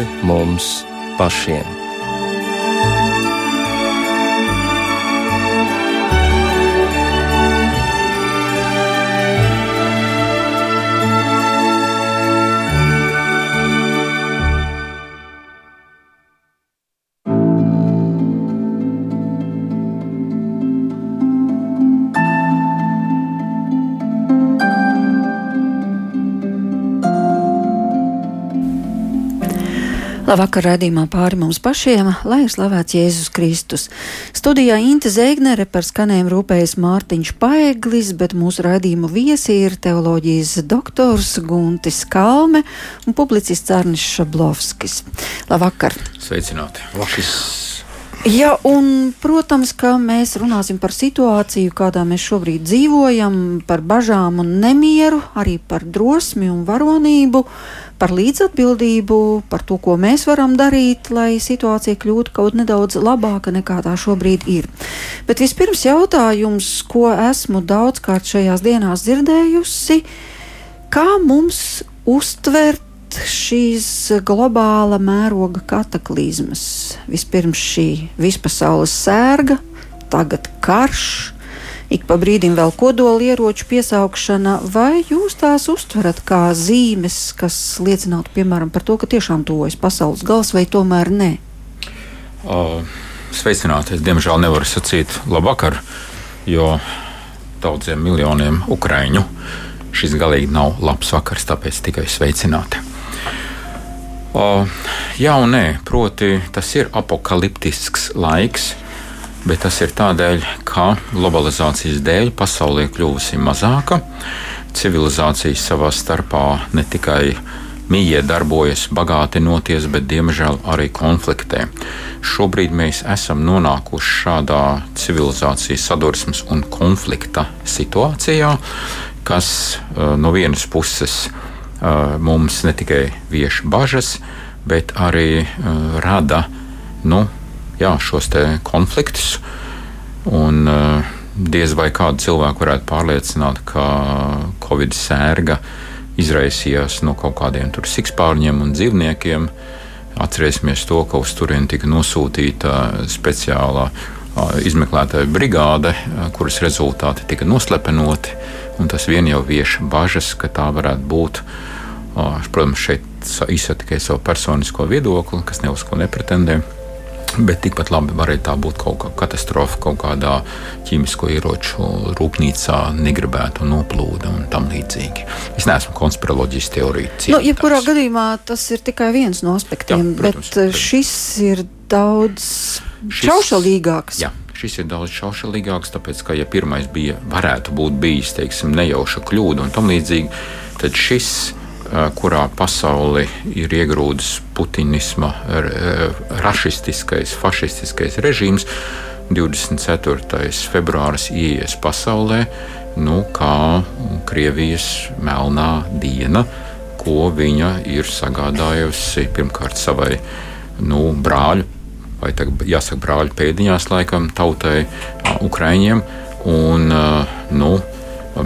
pāri mums pašiem. Labvakar, redzījumā pāri mums pašiem, lai ir slavēts Jēzus Kristus. Studijā Inte Zēgnere par skanējumu rūpējas Mārtiņš Paeglis, bet mūsu redzījuma viesi ir teoloģijas doktors Guntis Kalme un publicists Arnis Šablovskis. Labvakar! Sveicināti! Šis Jā, un, protams, ka mēs runāsim par situāciju, kādā mēs šobrīd dzīvojam, par bažām un nemieru, arī par drosmi un varonību, par līdzatbildību, par to, ko mēs varam darīt, lai situācija kļūtu kaut nedaudz labāka nekā tā šobrīd ir. Bet vispirms jautājums, ko esmu daudzkārt šajās dienās dzirdējusi, kā mums uztvert šīs globāla mēroga kataklizmas. Vispirms šī vispasaules sērga, tagad karš, ik pa brīdim vēl kodolieroču piesaukšana, vai jūs tās uztverat kā zīmes, kas liecinātu piemēram par to, ka tiešām tuvojas pasaules gals, vai tomēr nē? Uh, sveicināti! Es diemžēl nevaru sacīt labvakar, jo daudziem miljoniem ukraiņu šis galīgi nav labs vakars, tāpēc tikai sveicināti. O, jā, un nē, proti, tas ir apakaliptisks laiks, bet tas ir tādēļ, ka globalizācijas dēļ pasaulē kļuvusi mazāka, civilizācijas savā starpā ne tikai mīja darbojas, bagātinoties, bet diemžēl arī konfliktē. Šobrīd mēs esam nonākuši šādā civilizācijas sadursmes un konflikta situācijā, kas uh, no vienas puses ir mums ne tikai vieš bažas, bet arī rada nu, jā, šos konfliktus. Un, diez vai kādu cilvēku varētu pārliecināt, ka Covid sērga izraisījās no kaut kādiem sikspārņiem un dzīvniekiem. Atcerēsimies to, ka uz turieni tika nosūtīta speciālā izmeklētāja brigāde, kuras rezultāti tika noslepenoti. Tas vien jau vieš bažas, ka tā varētu būt protams, šeit izsaku tikai savu personisko viedokli, kas ne uz ko nepretendē. Bet tikpat labi varēja tā būt kaut kāda katastrofa, kaut kādā ķīmisko ieroču rūpnīcā, negribēta noplūde un tam līdzīgi. Es neesmu konspiroloģijas teorijas. Nu, jebkurā gadījumā tas ir tikai viens no aspektiem, Jā, protams, bet eh, protams. šis ir daudz šaušalīgāks. Jā. Šis ir daudz šaušalīgāks, tāpēc, ka, ja pirmais bija, varētu būt bijis, teiksim, nejauša kļūda un tam līdzīgi, tad šis kurā pasauli ir iegrūdis putinisma, rašistiskais, fašistiskais režīms. 24. februāris ienāks pasaulē, nu, kā Krievijas melnā diena, ko viņa ir sagādājusi pirmkārt savai nu, brāļu, vai jāsaka brāļu pēdiņās, laikam, tautai, Ukraiņiem. Un, nu,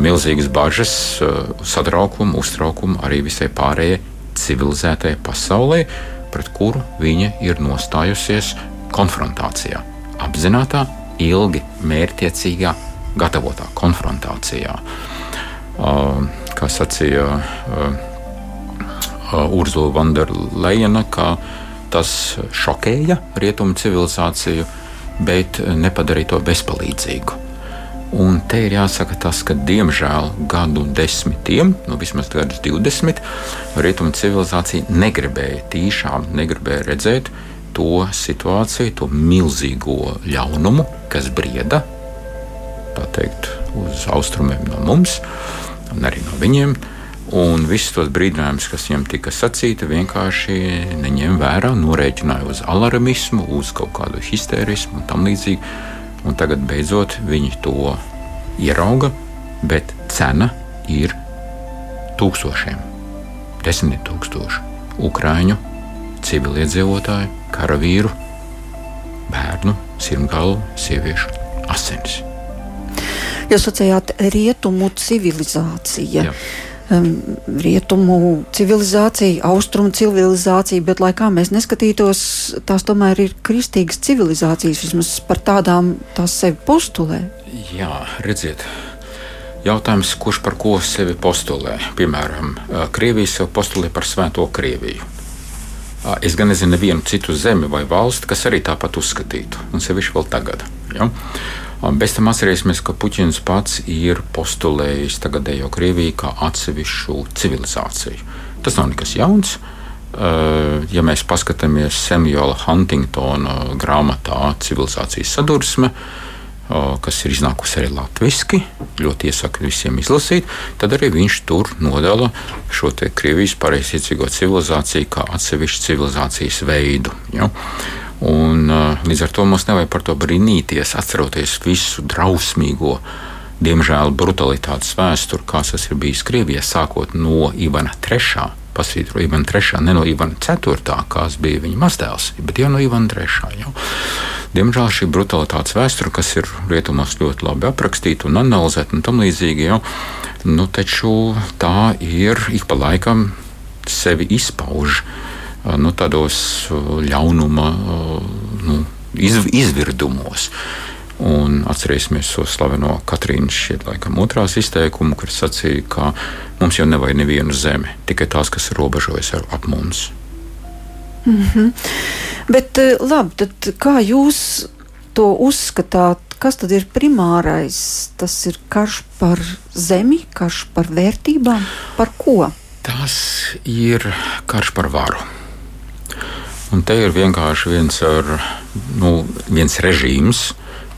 milzīgas bažas, satraukumu, uztraukumu arī visai pārējai civilizētajai pasaulē, pret kuru viņa ir nostājusies konfrontācijā. Apzināta, ilgi mērķiecīgā, gatavotā konfrontācijā. Kā sacīja Urzula Vanderleina, ka tas šokēja rietumu civilizāciju, bet nepadarīja to bezpalīdzīgu. Un te ir jāsaka tas, ka diemžēl gadu desmitiem, nu vismaz gadus 20, rietumu civilizācija negribēja tīšām, negribēja redzēt to situāciju, to milzīgo ļaunumu, kas brieda teikt, uz austrumiem no mums un arī no viņiem. Un visus tos brīdinājumus, kas viņam tika sacīti, vienkārši neņēma vērā, norēķināja uz alarmismu, uz kaut kādu histērismu un tam līdzīgi un tagad beidzot viņi to ierauga, bet cena ir tūkstošiem, desmit tūkstoši ukrāņu, civiliedzīvotāju, karavīru, bērnu, sirmgalu, sieviešu asinis. Jūs sacījāt, rietumu civilizācija. Jā. Um, rietumu civilizācija, austrumu civilizācija, bet lai kā mēs neskatītos, tās tomēr ir kristīgas civilizācijas, vismaz par tādām tās sevi postulē. Jā, redziet. Jautājums, kurš par ko sevi postulē? Piemēram, Krievija sev postulē par Svēto Krieviju. Es gan nezinu nevienu citu zemi vai valsti, kas arī tāpat uzskatītu, un sevišķi vēl tagad. Ja? Bez tam atcerēsimies, ka Puķins pats ir postulējis tagadējo Krieviju kā atsevišķu civilizāciju. Tas nav nekas jauns. Ja mēs paskatāmies Samuela Huntingtona grāmatā Civilizācijas sadursme, kas ir iznākusi arī latviešu, ļoti iesaku visiem izlasīt, tad arī viņš tur nodala šo Krievijas pareiziecīgo civilizāciju kā atsevišķu civilizācijas veidu. Ja? Un, līdz ar to mums nevajag par to brīnīties, atceroties visu drausmīgo. Diemžēl brutalitātes vēsturi, kāds tas ir bijis Krievijā, sākot no Ivana III. Pasvītro Ivana III, ne no Ivana IV, kāds bija viņa mazdēls, bet jau no Ivana III. Jau. Diemžēl šī brutalitātes vēsture, kas ir rietumos ļoti labi aprakstīta un analizēta un tam līdzīgi, jau, nu, taču tā ir ik pa laikam sevi izpauž nu, tādos ļaunuma nu, iz, izvirdumos. Un atcerēsimies to slaveno Katrīnas šeit, laikam, otrās izteikumu, kur sacīja, ka mums jau nevajag nevienu zemi, tikai tās, kas robežojas ar ap mums. Mm -hmm. Bet eh, labi, tad kā jūs to uzskatāt? Kas tad ir primārais? Tas ir karš par zemi, karš par vērtībām, par ko? Tas ir karš par varu. Un te ir vienkārši viens, ar, nu, viens režīms,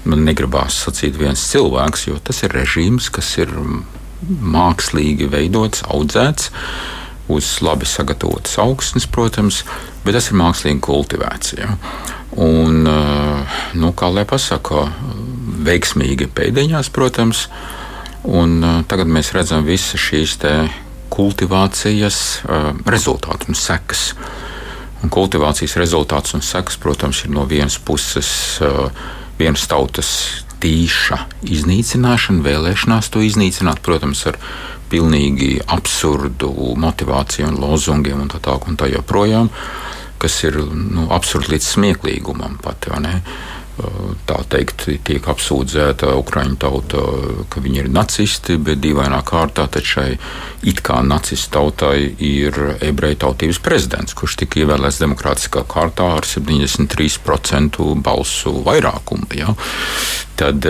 man negribās sacīt viens cilvēks, jo tas ir režīms, kas ir mākslīgi veidots, audzēts uz labi sagatavotas augsnes, protams, bet tas ir mākslīgi kultivēts. Ja? Un, eh, nu, kā lai pasakā, veiksmīgi pēdiņās, protams, un eh, tagad mēs redzam visas šīs kultivācijas eh, rezultātus un sekas. Un kultivācijas rezultāts un sekas, protams, ir no vienas puses vienas tautas tīša iznīcināšana, vēlēšanās to iznīcināt, protams, ar pilnīgi absurdu motivāciju un lozungiem un tā tālāk un tā joprojām, kas ir nu, absurdi līdz smieklīgumam pat. Tā teikt, tiek apsūdzēta Ukrāņu tauta, ka viņi ir nacisti, bet dīvainā kārtā šai it kā nacistu tautai ir ebreju tautības prezidents, kurš tika ievēlēts demokrātiskā kārtā ar 73% balsu vairākumu. Ja? Tad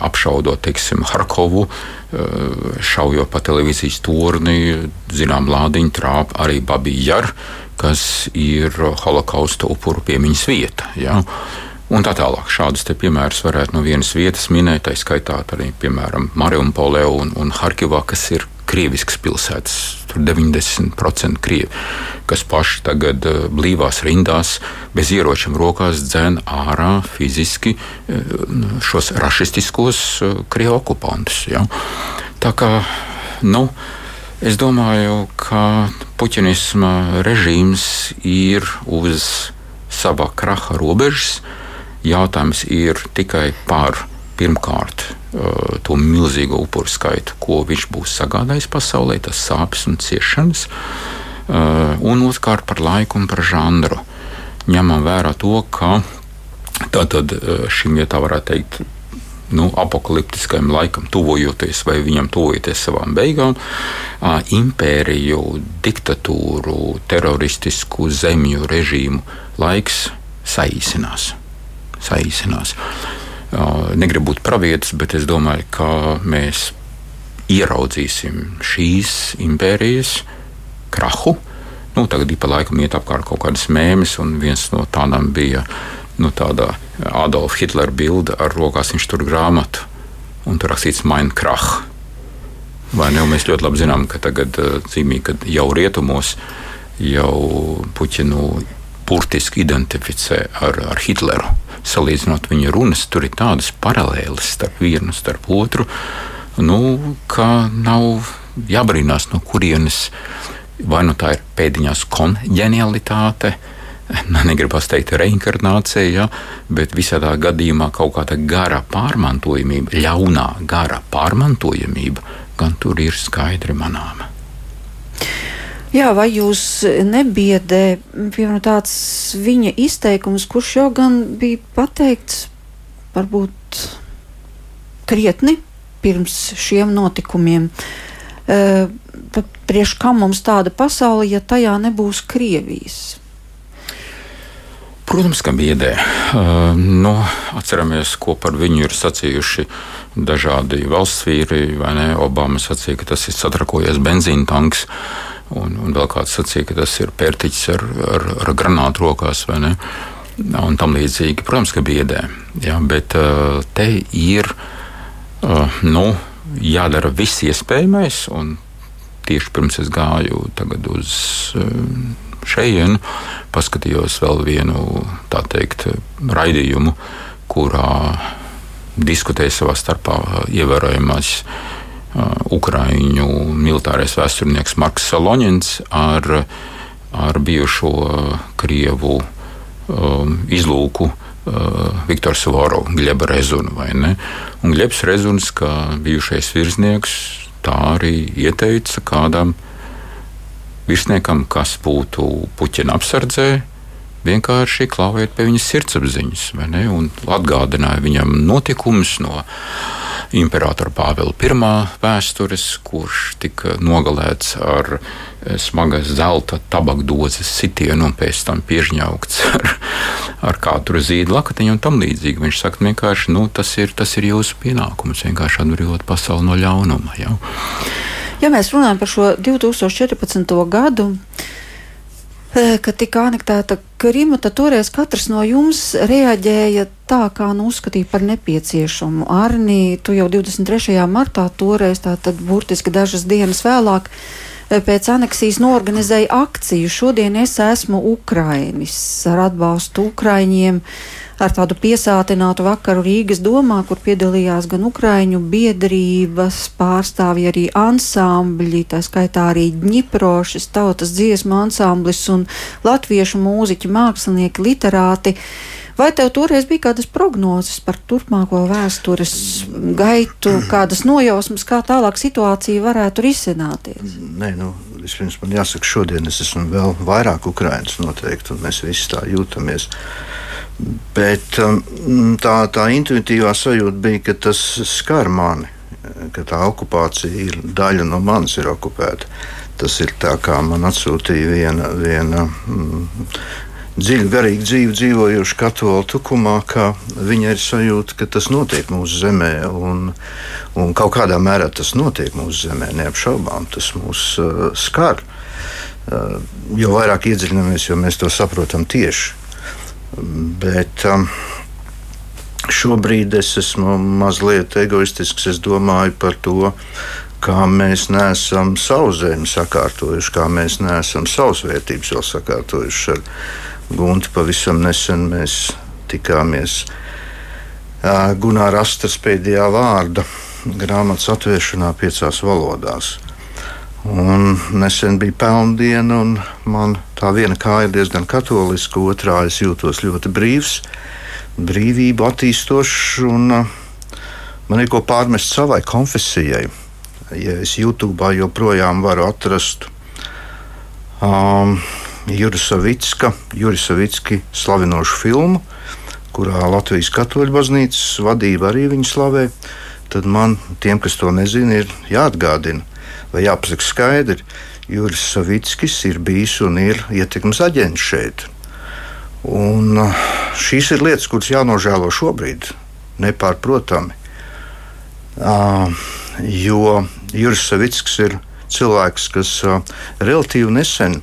apšaudot, teiksim, Harkovu, šaujot pa televīzijas torni, zinām, lādiņu trāp arī Babija, kas ir holokausta upuru piemiņas vieta. Ja? Un tā tālāk. Šādus piemērus varētu no vienas vietas minēt, tā skaitā arī, piemēram, Mariupolē un, un Harkivā, kas ir krievisks pilsētas. Tur 90% krievi, kas paši tagad uh, blīvās rindās, bez ieročiem rokās dzēn ārā fiziski uh, šos rašistiskos uh, krievu okupantus. Ja? Tā kā, nu, es domāju, ka puķinisma režīms ir uz sava kraha robežas Jautājums ir tikai par pirmkārt to milzīgo upuru skaitu, ko viņš būs sagādājis pasaulē, tas sāpes un ciešanas, un otrkārt par laiku un par žanru. Ņemam vērā to, ka tātad šim, ja tā varētu teikt, nu, apakaliptiskajam laikam, tuvojoties vai viņam tuvojoties savām beigām, impēriju, diktatūru, teroristisku zemju režīmu laiks saīsinās saīsinās. Negribu būt pravietis, bet es domāju, ka mēs ieraudzīsim šīs impērijas krahu. Nu, tagad pa laikam iet apkārt kaut kādas mēmijas, un viens no tādām bija nu, Adolfa Hitlera bilde ar rokās. Viņš tur grāmatu, un tur rakstīts Minecraft. Vai ne? Un mēs ļoti labi zinām, ka tagad zīmīgi, ka jau rietumos jau Puķinu burtiski identificē ar, ar Hitleru salīdzinot viņa runas, tur ir tādas paralēles starp vienu starp otru, nu, ka nav jābrīnās, no kurienes vai nu tā ir pēdiņās konģenialitāte. Negribas teikt, reinkarnācija, ja, bet visā gadījumā kaut kāda gara pārmantojamība, ļaunā gara pārmantojamība, gan tur ir skaidri manāma. Jā, vai jūs nebiedē piemēram, tāds viņa izteikums, kurš jau gan bija pateikts varbūt krietni pirms šiem notikumiem? Uh, priekš kam mums tāda pasaule, ja tajā nebūs Krievijas? Protams, ka biedē. Uh, nu, atceramies, ko par viņu ir sacījuši dažādi valsts vīri. Obama sacīja, ka tas ir satrakojies benzīna tanks, un, un vēl kāds sacīja, ka tas ir pērtiķis ar, ar, ar granātu rokās. Un tam līdzīgi, protams, ka biedē. Ja, bet uh, te ir uh, nu, jādara viss iespējamais. Tieši pirms es gāju uz uh, šejienu, paskatījos vēl vienu teikt, raidījumu, kurā diskutēja savā starpā ievērojamais uh, Ukrāņu militārais vēsturnieks Marks Saloņins ar, ar bijušo Krievu um, izlūku uh, Viktoru Savoru, Gleba Rezunu. Glebs Rezuns, kā bijušais virsnieks, tā arī ieteica kādam virsniekam, kas būtu puķina apsardzē, vienkārši klauvēja pie viņas sirdsapziņas, un atgādināja viņam notikumus no imperatora Pāvila I vēstures, kurš tika nogalēts ar eh, smagas zelta tabakdozes sitienu un pēc tam piežņaukts ar, ar kādu zīdu lakatiņu un tam līdzīgi. Viņš saka, vienkārši nu, tas, ir, tas ir jūsu pienākums, vienkārši atbrīvot pasauli no ļaunuma. Ja? Ja mēs runājam par šo 2014. gadu, kad tika anektēta Krima, tad toreiz katrs no jums reaģēja tā, kā nu uzskatīja par nepieciešamu. Arnī, tu jau 23. martā toreiz, tātad burtiski dažas dienas vēlāk, e, pēc aneksijas norganizēja akciju. Šodien es esmu Ukrainis ar atbalstu Ukraiņiem ar tādu piesātinātu vakaru Rīgas domā, kur piedalījās gan Ukraiņu biedrības pārstāvji, arī ansambļi, tā skaitā arī Dņiprošas tautas dziesmu ansamblis un latviešu mūziķi, mākslinieki, literāti. Vai tev toreiz bija kādas prognozes par turpmāko vēstures gaitu, kādas nojausmas, kā tālāk situācija varētu risināties? Nē, nu, vispirms man jāsaka, šodien es esmu vēl vairāk Ukraiņas noteikti, un mēs visi tā jūtamies. Bet um, tā, tā intuitīvā sajūta bija, ka tas skar mani, ka tā okupācija ir daļa no manis ir okupēta. Tas ir tā kā man atsūtīja viena, viena mm, dziļu, garīgu dzīvi dzīvojuša katoļa tukumā, ka viņa ir sajūta, ka tas notiek mūsu zemē. Un, un kaut kādā mērā tas notiek mūsu zemē, neapšaubām. Tas mūs uh, skar. Uh, jo vairāk iedziļināmies, jo mēs to saprotam tieši. Bet um, šobrīd es esmu mazliet egoistisks. Es domāju par to, kā mēs neesam savu zemi sakārtojuši, kā mēs neesam savas vērtības vēl sakārtojuši. Ar Guntu pavisam nesen mēs tikāmies uh, Gunāra Astras pēdējā vārda grāmatas atvēršanā piecās valodās. Un nesen bija pelndiena, un man tā viena kāja ir diezgan katoliska, otrā es jūtos ļoti brīvs, brīvību attīstošs, un man ir ko pārmest savai konfesijai. Ja es YouTube joprojām varu atrast um, Juris Savicka, Juris Savicki slavinošu filmu, kurā Latvijas katoļu baznīcas vadība arī viņu slavē, tad man, tiem, kas to nezina, ir jāatgādina vai jāpasaka skaidri, Juris Savickis ir bijis un ir ietekmes aģents šeit. Un uh, šīs ir lietas, kuras jānožēlo šobrīd, nepārprotami. Uh, jo Juris Savickis ir cilvēks, kas uh, relatīvi nesen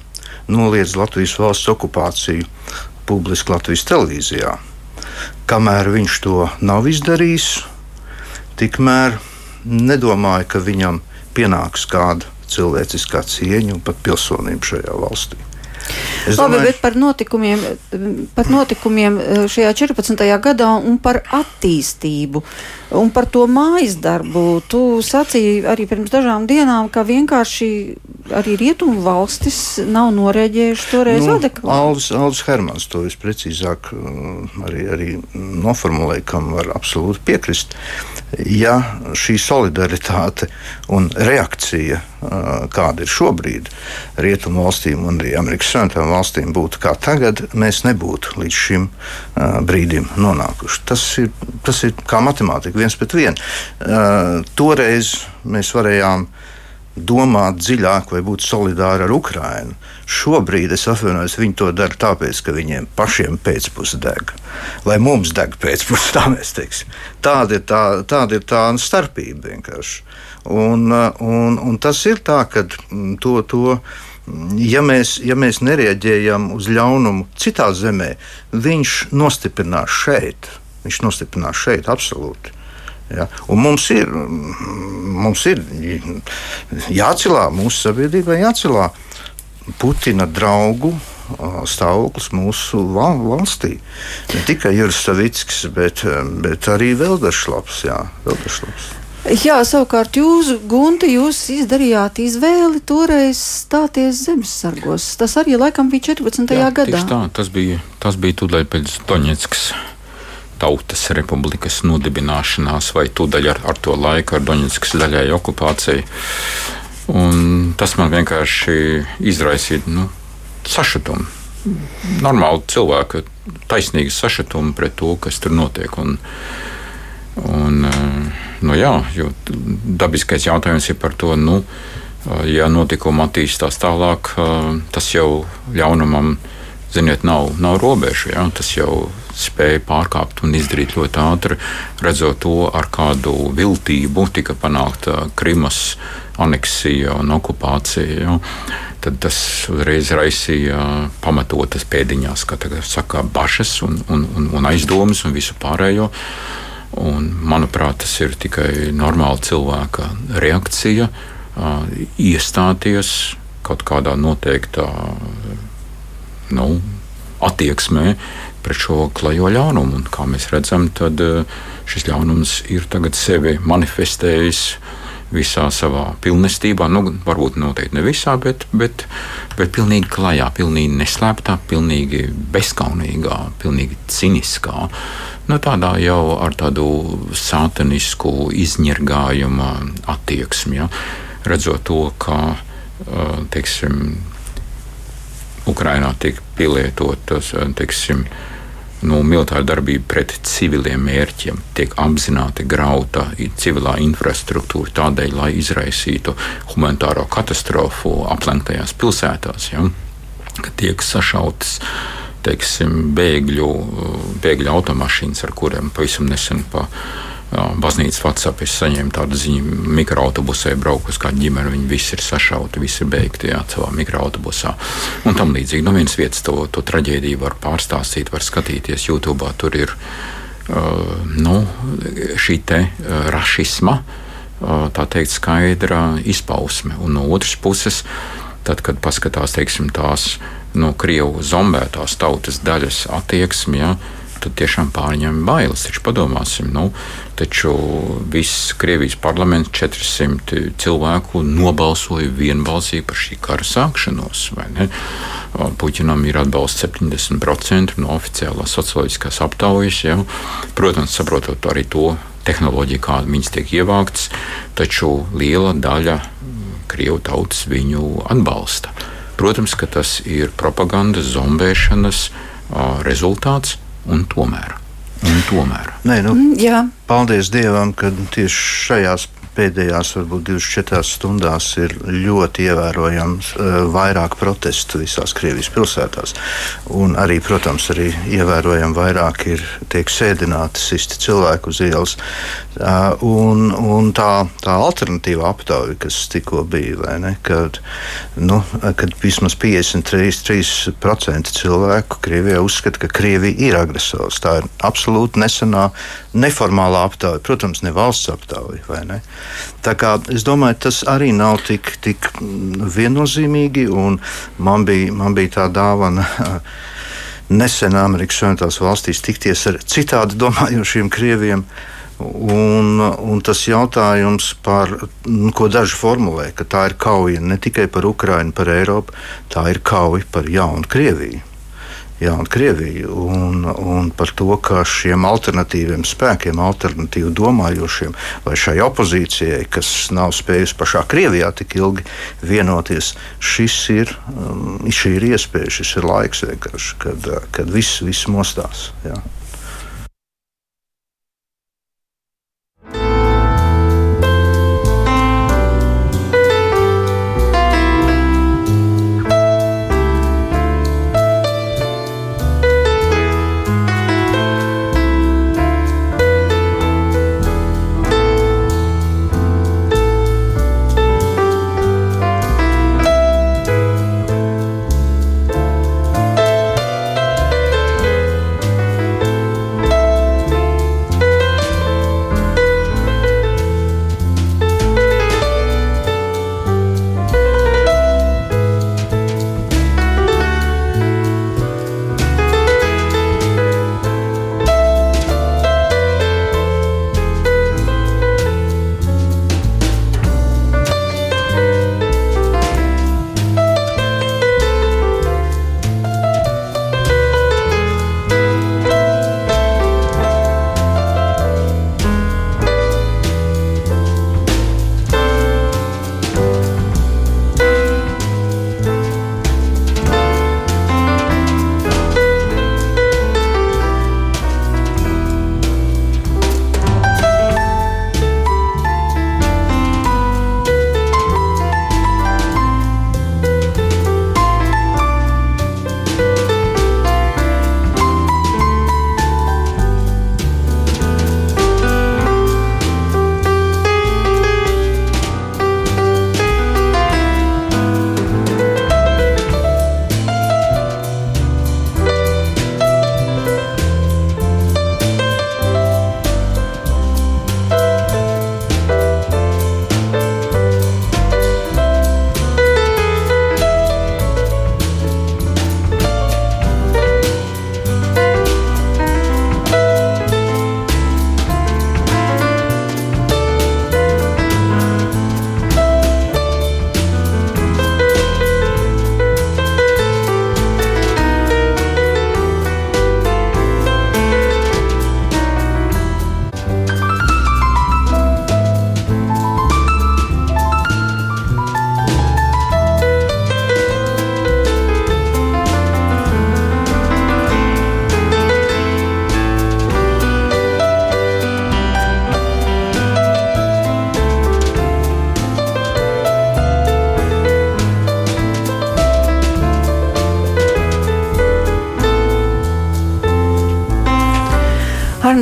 noliedz Latvijas valsts okupāciju publiski Latvijas televīzijā. Kamēr viņš to nav izdarījis, tikmēr nedomāju, ka viņam pienāks kāda cilvēciskā cieņa un pat pilsonība šajā valstī. Es Labi, domāju, bet par notikumiem, par notikumiem eh, šajā 14. gadā un par attīstību un par to mājas darbu. Tu sacīji arī pirms dažām dienām, ka vienkārši arī rietumu valstis nav norēģējuši toreiz nu, adekvāti. Aldis, Aldis Hermans to visprecīzāk arī, arī noformulēja, kam var absolūti piekrist. Ja šī solidaritāte un reakcija, kāda ir šobrīd rietumu valstīm un arī Amerikas Savienotām valstīm, būtu kā tagad, mēs nebūtu līdz šim brīdim nonākuši. Tas ir, tas ir kā matemātika, viens pret vienu. Toreiz mēs varējām domāt dziļāk vai būt solidāri ar Ukrajinu. Šobrīd es atvainojos, viņi to dara tāpēc, ka viņiem pašiem pēcpusē deg. Lai mums deg pēcpusē, tā mēs teiksim. Tāda ir tā, tāda ir tā starpība vienkārši. Un, un, un tas ir tā, ka to. to ja mēs, ja mēs nereaģējam uz ļaunumu citā zemē, viņš nostiprinās šeit. Viņš nostiprinās šeit absolūti. Ja? Un mums ir, mums ir jācelā, mūsu sabiedrībai jācelā Putina draugu stāvoklis mūsu valstī. Ne tikai Juris Savickis, bet, bet arī Velderšlaps. Jā, Velderšlaps. Jā, savukārt jūs, Gunte, jūs izdarījāt izvēli toreiz stāties zemesargos. Tas arī laikam bija 14. Jā, gadā. Tā, tas bija, tas bija tūdaļ pēc Doņetskas tautas republikas nodibināšanās, vai tūdaļ ar, ar to laiku, ar Doņetskas daļai okupāciju. Un tas man vienkārši izraisīja nu, sašutumu. Normāli cilvēku taisnīgu sašutumu pret to, kas tur notiek. Un, un, nu, jā, dabiskais jautājums ir par to, nu, ja notikumi attīstās tālāk, tas jau ļaunumam ziniet, nav, nav robežu. Ja? Tas jau spēja pārkāpt un izdarīt ļoti ātri, redzot to, ar kādu viltību tika panākta Krimas aneksija un okupācija. Ja? Tad tas uzreiz raisīja pamatotas pēdiņās, kā saka, bažas un, un, un, un aizdomas un visu pārējo. Un, manuprāt, tas ir tikai normāla cilvēka reakcija, iestāties kaut kādā noteiktā nu, attieksmē pret šo klajo ļaunumu. Un, kā mēs redzam, tad eh, šis ļaunums ir sevi manifestējis visā savā pilnestībā. Nu, varbūt noteikti ne visā, bet, bet, bet pilnīgi klajā, pilnīgi neslēptā, pilnīgi bezskaunīgā, pilnīgi ciniskā. Nu, tādā jau ar tādu sātanisku izņirgājuma attieksmi. Ja? Redzot to, ka eh, teiksim, Ukrainā tiek pielietotas teiksim, nu, militāra darbība pret civiliem mērķiem, tiek apzināti grauta civilā infrastruktūra tādēļ, lai izraisītu humanitāro katastrofu aplenktajās pilsētās. Ja? Tiek sašautas teiksim, bēgļu, bēgļu automašīnas, ar kuriem pavisam nesen pa baznīcas WhatsApp es saņēmu tādu ziņu, mikroautobusē braucu uz kādu ģimeni, viņi visi ir sašauti, visi ir beigti jā, savā mikroautobusā. Un tam līdzīgi no vienas vietas to, to traģēdiju var pārstāstīt, var skatīties YouTube. Tur ir uh, nu, šī te uh, rašisma, uh, tā teikt, skaidra izpausme. Un no otras puses, tad, kad paskatās teiksim, tās no nu, Krievu zombētās tautas daļas attieksmi, ja, tad tiešām pārņem bailes. Taču padomāsim, nu, taču viss Krievijas parlaments 400 cilvēku nobalsoja vienbalsīgi par šī kara sākšanos. Puķinam ir atbalsts 70% no oficiālās socioloģiskās aptaujas. Ja? Protams, saprotot arī to tehnoloģiju, kāda viņas tiek ievāktas, taču liela daļa Krievu tautas viņu atbalsta. Protams, ka tas ir propagandas, zombēšanas rezultāts, un tomēr. Un tomēr. Nē, nu, mm, Jā. paldies Dievam, ka tieši šajās pēdējās, varbūt 24 stundās, ir ļoti ievērojams uh, vairāk protestu visās Krievijas pilsētās. Un arī, protams, arī ievērojami vairāk ir tiek sēdināti sisti cilvēku uz ielas. Uh, un, un tā, tā alternatīva aptauja, kas tikko bija, ne, kad, nu, kad vismaz 53% cilvēku Krievijā uzskata, ka Krievija ir agresors. Tā ir absolūti nesenā, neformālā aptauja, protams, ne valsts aptauja. Ne? Es domāju, tas arī nav tik, tik viennozīmīgi. Man bija, man bija tā dāvana nesen Amerikas Savienotās valstīs tikties ar citādi domājošiem krieviem. Un, un tas jautājums, par, nu, ko daži formulē, ka tā ir kauja ne tikai par Ukrajinu, par Eiropu, tā ir kauja par jaunu Krieviju. Jā, un un, par to, ka šiem alternatīviem spēkiem, alternatīvi domājošiem, vai šai opozīcijai, kas nav spējusi pašā Krievijā tik ilgi vienoties, šis ir, um, šī ir iespēja, šis ir laiks vienkārši, kad, kad viss, viss mostās. Jā.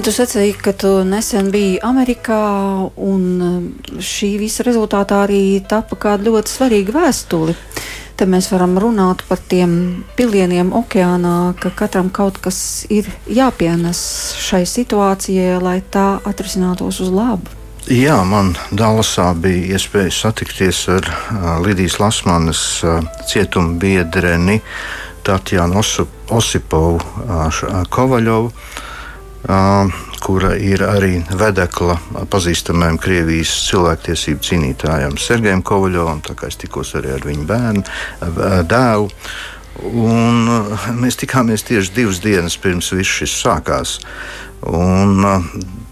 Tu sacīji, ka tu nesen biji Amerikā, un um, šī visa rezultātā arī tapa kāda ļoti svarīga vēstule. Te mēs varam runāt par tiem pilieniem okeānā, ka katram kaut kas ir jāpienes šai situācijai, lai tā atrisinātos uz labu. Jā, man Dallasā bija iespēja satikties ar uh, Lidijas Lasmanas uh, cietuma biedreni Tatjanu Osipovu uh, Kovaļovu kura ir arī vedekla pazīstamajam Krievijas cilvēktiesību cīnītājam Sergejam Kovaļovam. Es tikos arī ar viņu bērnu, dēlu. Un mēs tikāmies tieši divas dienas pirms viss šis sākās. Un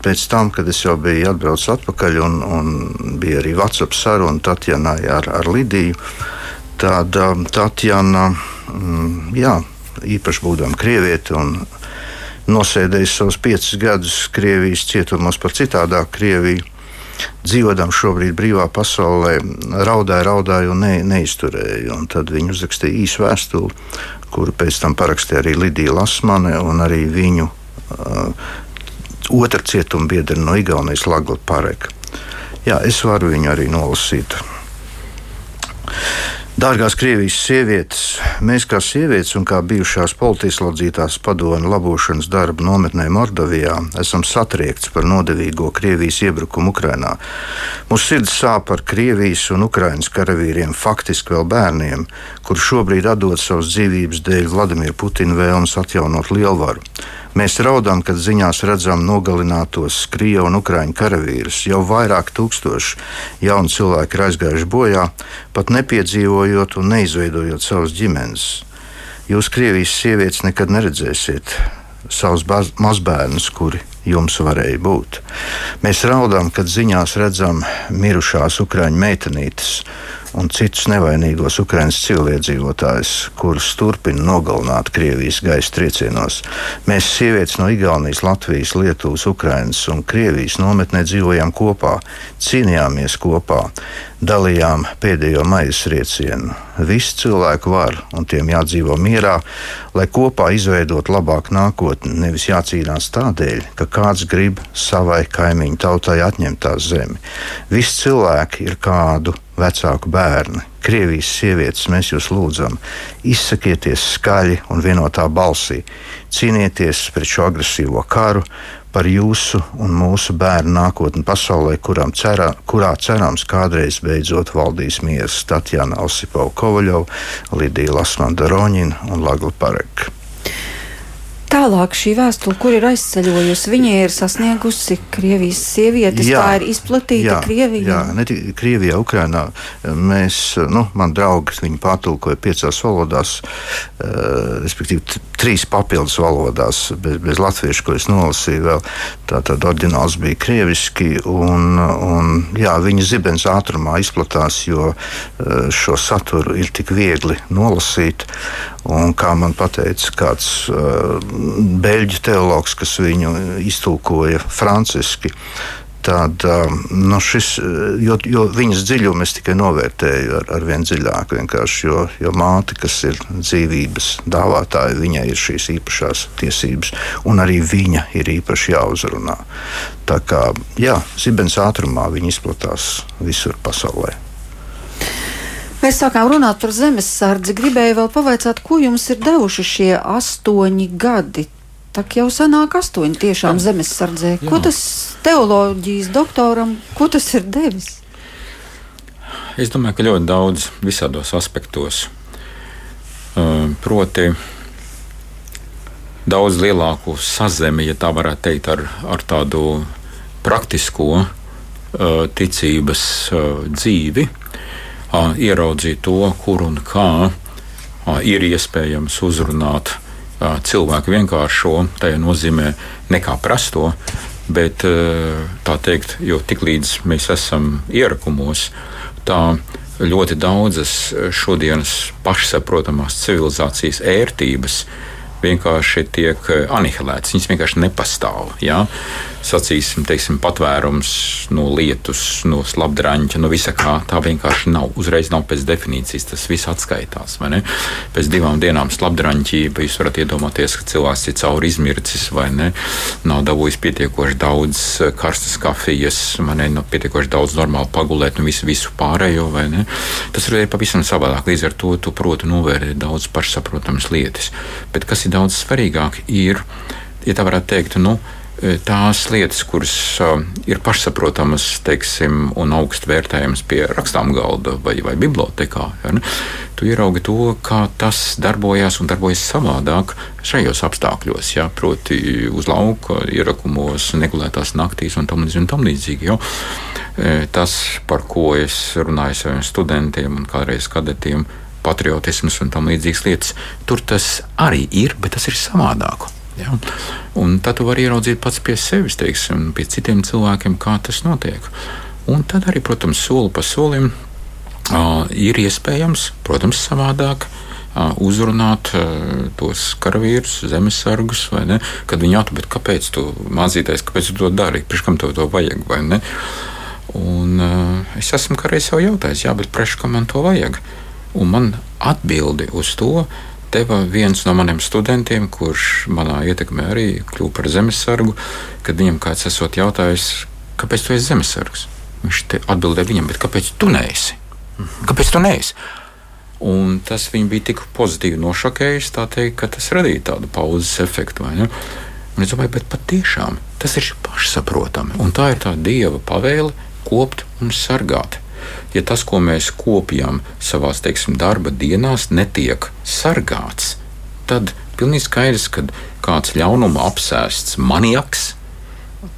pēc tam, kad es jau biju atbraucis atpakaļ un, un bija arī WhatsApp saruna Tatjanai ar, ar Lidiju, tad Tatjana, mm, jā, īpaši būdama krieviete un nosēdējis savus piecus gadus Krievijas cietumos par citādāku Krieviju. Dzīvodam šobrīd brīvā pasaulē, raudāja, raudāja un ne, neizturēja. Un tad viņi uzrakstīja īsu vēstuli, kuru pēc tam parakstīja arī Lidija Lasmane un arī viņu uh, otra cietuma biedra no Igaunijas Lagla Pareka. Jā, es varu viņu arī nolasīt. Dārgās Krievijas sievietes, mēs kā sievietes un kā bijušās politieslodzītās padomu labošanas darba nometnē Mordovijā esam satriekts par nodevīgo Krievijas iebrukumu Ukrajinā. Mūsu sirds sāp par Krievijas un Ukraiņas karavīriem, faktiski vēl bērniem, kuri šobrīd atdod savas dzīvības dēļ Vladimira Putina vēlmes atjaunot lielvaru. Mēs raudām, kad ziņās redzam nogalinātos Krievu un Ukraiņu karavīrus. Jau vairāk tūkstoši jaunu cilvēku ir aizgājuši bojā, pat nepiedzīvojot un neizveidojot savas ģimenes. Jūs, Krievijas sievietes, nekad neredzēsiet savus mazbērnus, kuri jums varēja būt. Mēs raudām, kad ziņās redzam mirušās ukraiņu meitenītes un citus nevainīgos Ukraiņas civiliedzīvotājus, kurus turpina nogalināt Krievijas gaisa triecienos. Mēs, sievietes no Igaunijas, Latvijas, Lietuvas, Ukraiņas un Krievijas nometnē dzīvojām kopā, cīnījāmies kopā, dalījām pēdējo maijas riecienu. Visi cilvēki var un tiem jādzīvo mierā, lai kopā izveidot labāku nākotni, nevis jācīnās tādēļ, ka kāds grib savai kaimiņu tautai atņemt tās zemi. Visi cilvēki ir kādu vecāku bērni, Krievijas sievietes, mēs jūs lūdzam, izsakieties skaļi un vienotā balsī, cīnieties pret šo agresīvo karu, par jūsu un mūsu bērnu nākotni pasaulē, cerā, kurā cerams kādreiz beidzot valdīs miers Tatjana Osipova Kovaļova, Lidija Lasmanda Roņina un Lagla Pareka. Tālāk šī vēstule, kur ir aizceļojusi, viņa ir sasniegusi Krievijas sievietes. Jā, tā ir izplatīta jā, Krievijā. Jā, ne tikai Krievijā, Ukrainā. Mēs, nu, man draugi, viņi pārtulkoja piecās valodās, uh, respektīvi trīs papildus valodās, bez, bez latviešu, ko es nolasīju vēl. Tātad oriģināls bija krieviski, un, un jā, viņa zibens ātrumā izplatās, jo uh, šo saturu ir tik viegli nolasīt. Un kā man teica kāds uh, beļģu teologs, kas viņu iztulkoja franciski, tad um, no šis, jo, jo viņas dziļumu es tikai novērtēju ar, ar vien dziļāk. Jo, jo māte, kas ir dzīvības dāvātāja, viņai ir šīs īpašās tiesības, un arī viņa ir īpaši jāuzrunā. Tā kā jā, zibens ātrumā viņi izplatās visur pasaulē. Mēs sākām runāt par zemesardzi. Gribēju vēl pavaicāt, ko jums ir devuši šie astoņi gadi. Tā jau sanāk astoņi tiešām zemesardzē. Jā. Ko tas teoloģijas doktoram, ko tas ir devis? Es domāju, ka ļoti daudz visādos aspektos. Uh, proti, daudz lielāku sazemi, ja tā varētu teikt, ar, ar tādu praktisko uh, ticības uh, dzīvi ieraudzīt to, kur un kā ir iespējams uzrunāt cilvēku vienkāršo, tajā nozīmē nekā prasto, bet tā teikt, jo tiklīdz mēs esam ierakumos, tā ļoti daudzas šodienas pašsaprotamās civilizācijas ērtības vienkārši tiek anihilētas. Viņas vienkārši nepastāv. Ja? Sacīsim, teiksim, patvērums no lietus, no slapdraņķa, no visa kā. Tā vienkārši nav. Uzreiz nav pēc definīcijas. Tas viss atskaitās. Pēc divām dienām slapdraņķība jūs varat iedomāties, ka cilvēks ir cauri izmircis vai ne. Nav dabūjis pietiekoši daudz eh, karstas kafijas, vai ne, nav pietiekoši daudz normāli pagulēt un visu, visu pārējo. Tas ir pavisam savādāk. Līdz ar to tu proti novērtēt daudz pašsaprotamas lietas. Bet kas ir daudz svarīgāk, ir, ja tā varētu teikt, nu, tās lietas, kuras uh, ir pašsaprotamas teiksim, un augstu vērtējamas pie rakstām galda vai, vai bibliotekā, ja, ne? tu ieraugi to, kā tas darbojas un darbojas savādāk šajos apstākļos. Ja? Proti, uz lauka, ierakumos, negulētās naktīs un tam līdzīgi. Tam līdzīgi jo? E, tas, par ko es runāju saviem studentiem un kādreiz kadetiem, patriotisms un tam līdzīgas lietas, tur tas arī ir, bet tas ir savādāk. Ja? Un tad tu vari ieraudzīt pats pie sevis, teiksim, pie citiem cilvēkiem, kā tas notiek. Un tad arī, protams, soli pa solim uh, ir iespējams, protams, savādāk. Uh, uzrunāt uh, tos karavīrus, zemesargus, ne? Kad viņi atbild, kāpēc tu mācīties, kāpēc tu to dari, priekš kam tev to vajag? Un uh, es esmu kādreiz sev jautājis, jā, bet priekš kam man to vajag? Un man atbildi uz to deva viens no maniem studentiem, kurš manā ietekmē arī kļuva par zemesargu, kad viņam kāds esot jautājis, kāpēc tu esi zemesargs? Viņš atbildēja viņam, bet kāpēc tu neesi? Kāpēc tu neesi? Un tas viņu bija tik pozitīvi nošokējis, teikt, ka tas radīja tādu pauzes efektu. Un es domāju, bet patiešām tas ir pašsaprotami. Un tā ir tā dieva pavēle kopt un sargāt ja tas, ko mēs kopjam savā teiksim, darba dienās, netiek sargāts, tad pilnīgi skaidrs, ka kāds ļaunuma apsēsts maniaks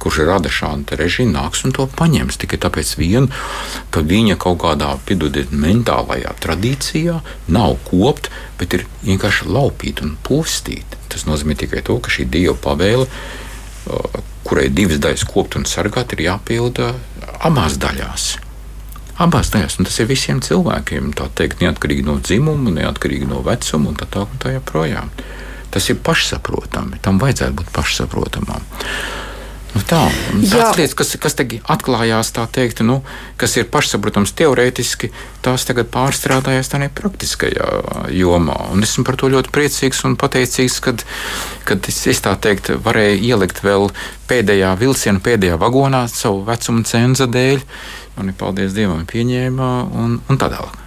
kurš rada šādu režīmu, nāks un to paņems tikai tāpēc, vien, ka viņa kaut kādā piedodiet, mentālajā tradīcijā nav kopta, bet ir vienkārši laupīta un postīta. Tas nozīmē tikai to, ka šī dieva pavēle, kurai divas daļas kopt un sargāt, ir jāpilda abās daļās. Abās daļās, un tas ir visiem cilvēkiem, tā teikt, neatkarīgi no dzimuma, neatkarīgi no vecuma un tā tālāk tā joprojām. Tas ir pašsaprotami, tam vajadzētu būt pašsaprotamam. Nu tā tās lietas, kas, kas atklājās, teikt, nu, kas ir pašsaprotams teorētiski, tās tagad pārstrādājās tādā praktiskajā jomā. Un esmu par to ļoti priecīgs un pateicīgs, kad, kad es, es tā teikt, varēju ielikt vēl pēdējā vilciena, pēdējā vagonā savu vecumu cenza dēļ. Un, paldies Dievam, pieņēma un, un tā tālāk.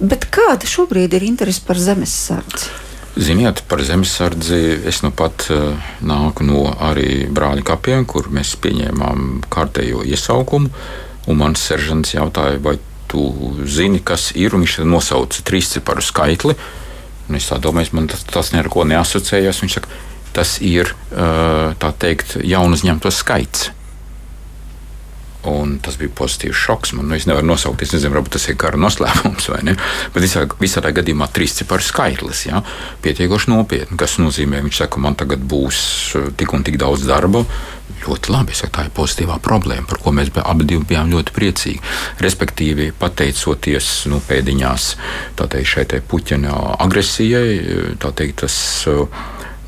Bet kāda šobrīd ir interese par zemesardzi? Ziniet, par zemesardzi es nu pat uh, nāku no arī brāļa kapiem, kur mēs pieņēmām kārtējo iesaukumu. Mans seržants jautāja, vai tu zini, kas ir, un viņš nosauca trīs ciparu skaitli. Un es domāju, man tas, tas neko neasociējās. Viņš saka, tas ir uh, tā teikt, jaunu uzņemto skaits. Un tas bija pozitīvs šoks. Man, nu, es nevaru nosaukt, es nezinu, varbūt tas ir kara noslēpums vai ne. Bet visā, visā gadījumā trīs ciparu skaitlis, ja, pietiekoši nopietni. Kas nozīmē, viņš saka, man tagad būs eh, tik un tik daudz darba. Ļoti labi, saku, tā ir pozitīvā problēma, par ko mēs abi bijām ļoti priecīgi. Respektīvi, pateicoties nu, pēdiņās teikt, šai te puķa agresijai, tā teikt, tas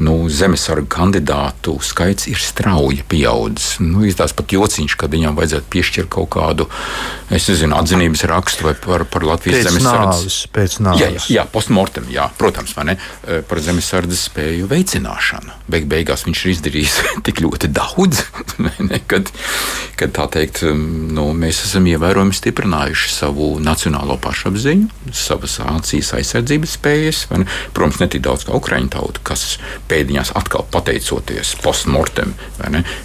nu, zemesargu kandidātu skaits ir strauji pieaudzis. Nu, Izskatās pat jociņš, ka viņam vajadzētu piešķirt kaut kādu, nezinu, atzinības rakstu vai par, par Latvijas zemesardzes. Pēc nāves. Jā, jā, jā postmortem, jā, protams, ne, par zemesardzes spēju veicināšanu. Beig beigās viņš ir izdarījis tik ļoti daudz, ne, kad, kad tā teikt, nu, mēs esam ievērojami stiprinājuši savu nacionālo pašapziņu, savas acīs aizsardzības spējas. Ne, protams, ne tik daudz kā Ukraiņu tauta, kas pēdiņās atkal pateicoties postmortem,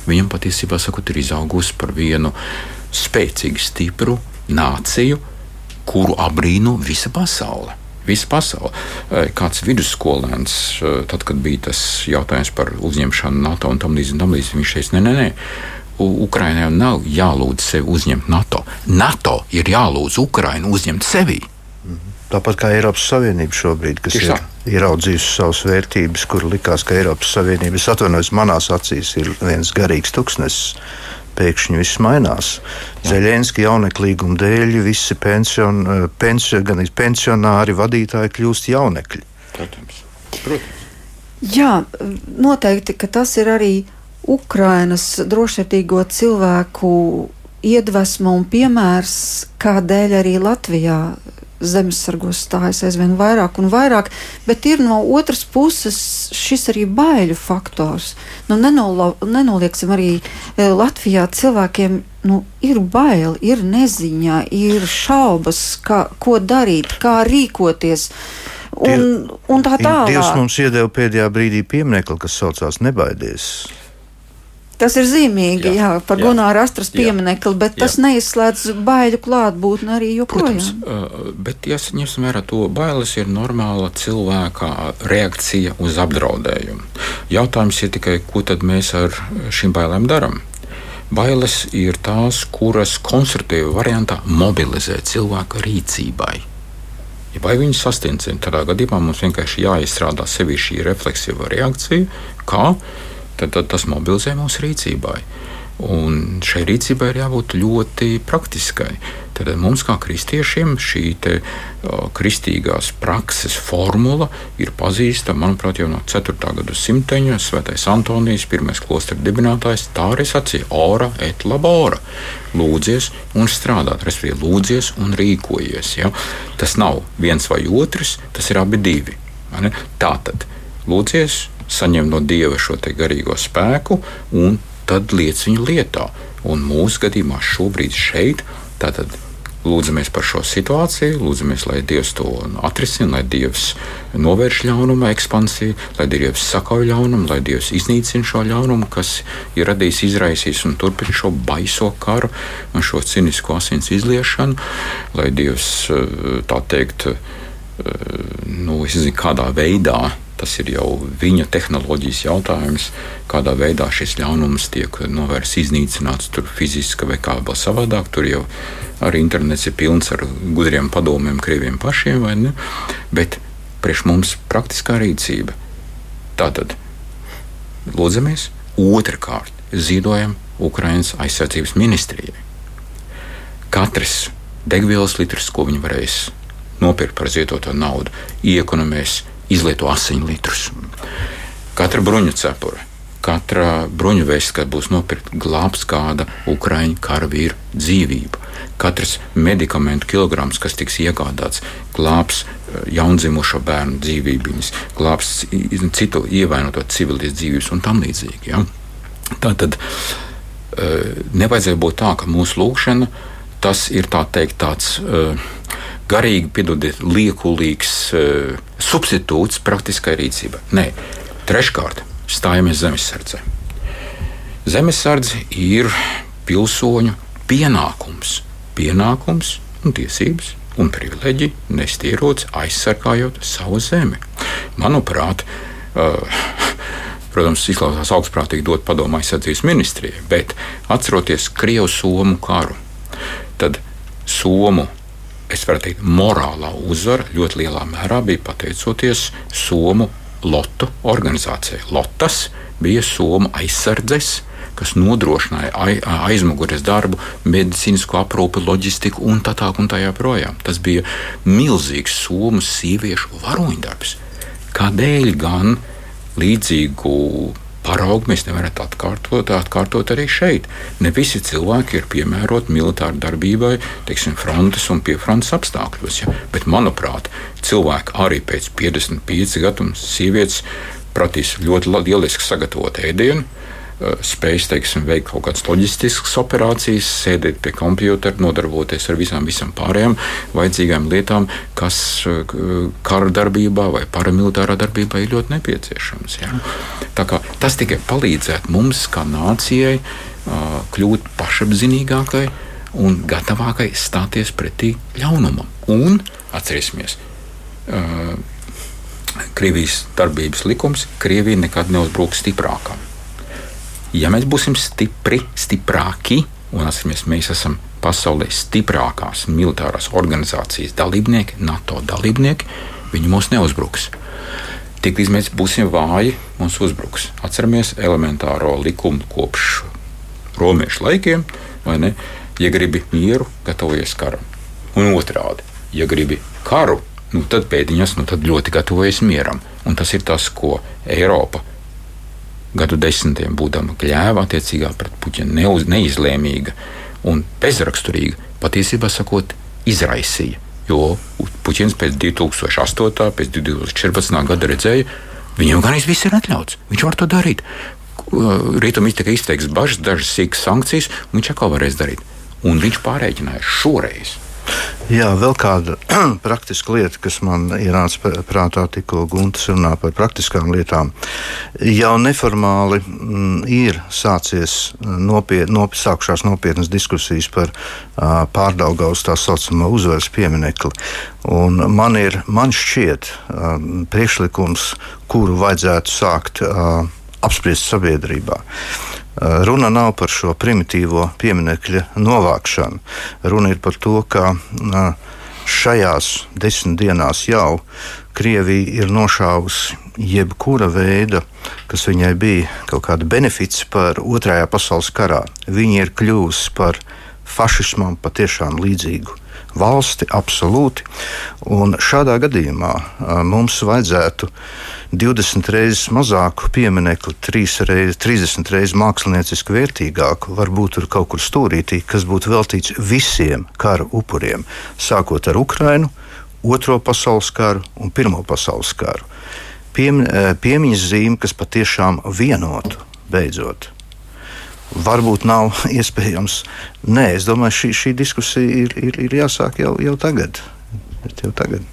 viņam patiesībā sakot, ir izaugusi par vienu spēcīgu, stipru nāciju, kuru abrīno visa pasaule. Visa pasaule. Kāds vidusskolēns, tad, kad bija tas jautājums par uzņemšanu NATO un tam līdzīgi, viņš teica, nē, nē, nē. Ukraiņai nav jālūdz sevi uzņemt NATO. NATO ir jālūdz Ukraiņu uzņemt sevi. Tāpat kā Eiropas Savienība šobrīd, kas Tieši ir ieraudzījusi savas vērtības, kur likās, ka Eiropas Savienība, es atvainojos, manās acīs ir viens garīgs tuksnesis. Pēkšņi viss mainās. Zeļenska jauneklīguma dēļ visi pension, eh, pensio, gan pensionāri, vadītāji kļūst jaunekļi. Protams. Protams. Jā, noteikti, ka tas ir arī Ukrainas drošsirdīgo cilvēku iedvesma un piemērs, kādēļ arī Latvijā zemesargos stājas aizvien vairāk un vairāk, bet ir no otras puses šis arī baiļu faktors. Nu, nenola, nenolieksim arī e, Latvijā cilvēkiem. Nu, ir bail, ir neziņa, ir šaubas, kā, ko darīt, kā rīkoties. Un, un tā tālāk. Dievs mums iedeva pēdējā brīdī pieminiekli, kas saucās Nebaidies. Tas ir zīmīgi, jā, jā par Gunāra astras pieminekli, bet jā. tas neizslēdz baiļu klātbūtni arī joprojām. Protams, bet jāsaņemsim vērā to, bailes ir normāla cilvēka reakcija uz apdraudējumu. Jautājums ir tikai, ko tad mēs ar šīm bailēm darām? Bailes ir tās, kuras konstruktīvā variantā mobilizē cilvēku rīcībai. Ja vai viņi sasniedzina, tādā gadījumā mums vienkārši jāizstrādā sevi šī refleksīva reakcija, kā tad, tad tas mobilizē mūsu rīcībai. Un šai rīcībai ir jābūt ļoti praktiskai. Tad mums, kā kristiešiem, šī te, uh, kristīgās prakses formula ir pazīstama, manuprāt, jau no 4. gadsimta. Svētais Antonijs, pirmais klostra dibinātājs, tā arī sacīja: ora et labora. Lūdzies un strādāt, respektīvi, lūdzies un rīkojies. Ja? Tas nav viens vai otrs, tas ir abi divi. Tā tad lūdzies, saņem no Dieva šo garīgo spēku un tad liec viņu lietā. Un mūsu gadījumā šobrīd šeit tātad lūdzamies par šo situāciju, lūdzamies, lai Dievs to atrisina, lai Dievs novērš ļaunuma ekspansiju, lai Dievs sakauj ļaunumu, lai Dievs iznīcina šo ļaunumu, kas ir radījis, izraisījis un turpina šo baiso karu un šo cinisko asins izliešanu, lai Dievs tā teikt, nu, zinu, kādā veidā Tas ir jau viņa tehnoloģijas jautājums, kādā veidā šis ļaunums tiek novērsts, iznīcināts, tur fiziski vai kā vēl savādāk. Tur jau arī internets ir pilns ar gudriem padomiem, krieviem pašiem, vai ne? Bet priekš mums praktiskā rīcība. Tātad lūdzamies, otrkārt ziedojam Ukraiņas aizsardzības ministrijai. Katrs degvielas litrs, ko viņi varēs nopirkt par ziedoto naudu, iekonomēs izlieto asiņu litrus. Katra bruņu cepura, katra bruņu vesta, kad būs nopirkta, glābs kāda ukraiņu karavīra dzīvību. Katrs medikamentu kilograms, kas tiks iegādāts, glābs eh, jaundzimušo bērnu dzīvības, glābs citu ievainoto civilijas dzīvības un tam līdzīgi. Ja? Tā tad eh, nevajadzēja būt tā, ka mūsu lūkšana tas ir tā teikt, tāds uh, garīgi, piedodiet, liekulīgs uh, substitūts praktiskai rīcībai. Nē, treškārt, stājamies zemesardzē. Zemesardze ir pilsoņu pienākums, pienākums un tiesības un privileģija nest ieroci aizsargājot savu zemi. Manuprāt, uh, protams, izklausās augstprātīgi dot padomu aizsardzības ministrijai, bet atceroties Krievu-Somu karu tad Somu es varu teikt, morālā uzvara ļoti lielā mērā bija pateicoties Somu Lotu organizācijai. Lotas bija Somu aizsardzes, kas nodrošināja aizmugures darbu, medicīnisko aprūpi, loģistiku un tā tālāk tā. Tas bija milzīgs Somu sieviešu varoņdarbs. Kādēļ gan līdzīgu paraugu mēs nevaram atkārtot, atkārtot arī šeit. Ne visi cilvēki ir piemēroti militārai darbībai, teiksim, frontes un piefrontes apstākļos. Ja? Bet, manuprāt, cilvēki arī pēc 55 gadiem sievietes prasīs ļoti lieliski sagatavot ēdienu Eh, spējas teiksim, veikt kaut kādas loģistiskas operācijas, sēdēt pie kompjutera, nodarboties ar visām, visām pārējām vajadzīgām lietām, kas eh, kara darbībā vai paramilitārā darbībā ir ļoti nepieciešams. Ja? Tas tikai palīdzētu mums, kā nācijai, eh, kļūt pašapziņīgākai un gatavākai stāties pretī ļaunumam. Un atcerēsimies! Krievijas darbības likums Krievija nekad neuzbruks stiprākam ja mēs būsim stipri, stiprāki, un atceramies, mēs esam pasaulē stiprākās militārās organizācijas dalībnieki, NATO dalībnieki, viņi mūs neuzbruks. Tiklīdz mēs būsim vāji, mums uzbruks. Atceramies elementāro likumu kopš romiešu laikiem, vai ne? Ja gribi mieru, gatavojies karam. Un otrādi, ja gribi karu, nu tad pēdiņas, nu tad ļoti gatavojies mieram. Un tas ir tas, ko Eiropa gadu desmitiem būdama kļēva attiecīgā pret Puķinu neuz, neizlēmīga un bezraksturīga, patiesībā sakot, izraisīja. Jo Puķins pēc 2008. pēc 2014. gada redzēja, viņam gan viss ir atļauts, viņš var to darīt. Rietumī tika izteikts bažas, dažas sīkas sankcijas, un viņš atkal varēs darīt. Un viņš pārreķināja šoreiz Jā, vēl kāda praktiska lieta, kas man ienāca prātā, tikko Gunts runā par praktiskām lietām. Jau neformāli m, mm, ir sācies nopiet, nop, sākušās nopietnas diskusijas par uh, pārdaugaus tā saucamo uzvaras pieminekli. Un man ir, man šķiet, uh, priekšlikums, kuru vajadzētu sākt uh, apspriest sabiedrībā. Eh, runa nav par šo primitīvo pieminiekļa novākšanu. Runa ir par to, ka eh, šajās desmit dienās jau Krievija ir nošāvusi jebkura veida, kas viņai bija kaut kāda benefits par Otrajā pasaules karā. Viņa ir kļuvusi par fašismam patiešām līdzīgu valsti, absolūti. Un šādā gadījumā mums vajadzētu 20 reizes mazāku pieminiektu, 30 reizes mākslinieciski vērtīgāku, varbūt tur kaut kur stūrītī, kas būtu veltīts visiem kara upuriem, sākot ar Ukrainu, Otro pasaules karu un Pirmo pasaules karu. Piem, piemiņas zīme, kas patiešām vienotu beidzot varbūt nav iespējams. Nē, es domāju, šī, šī diskusija ir, ir, ir jāsāk jau, jau tagad. Jau tagad.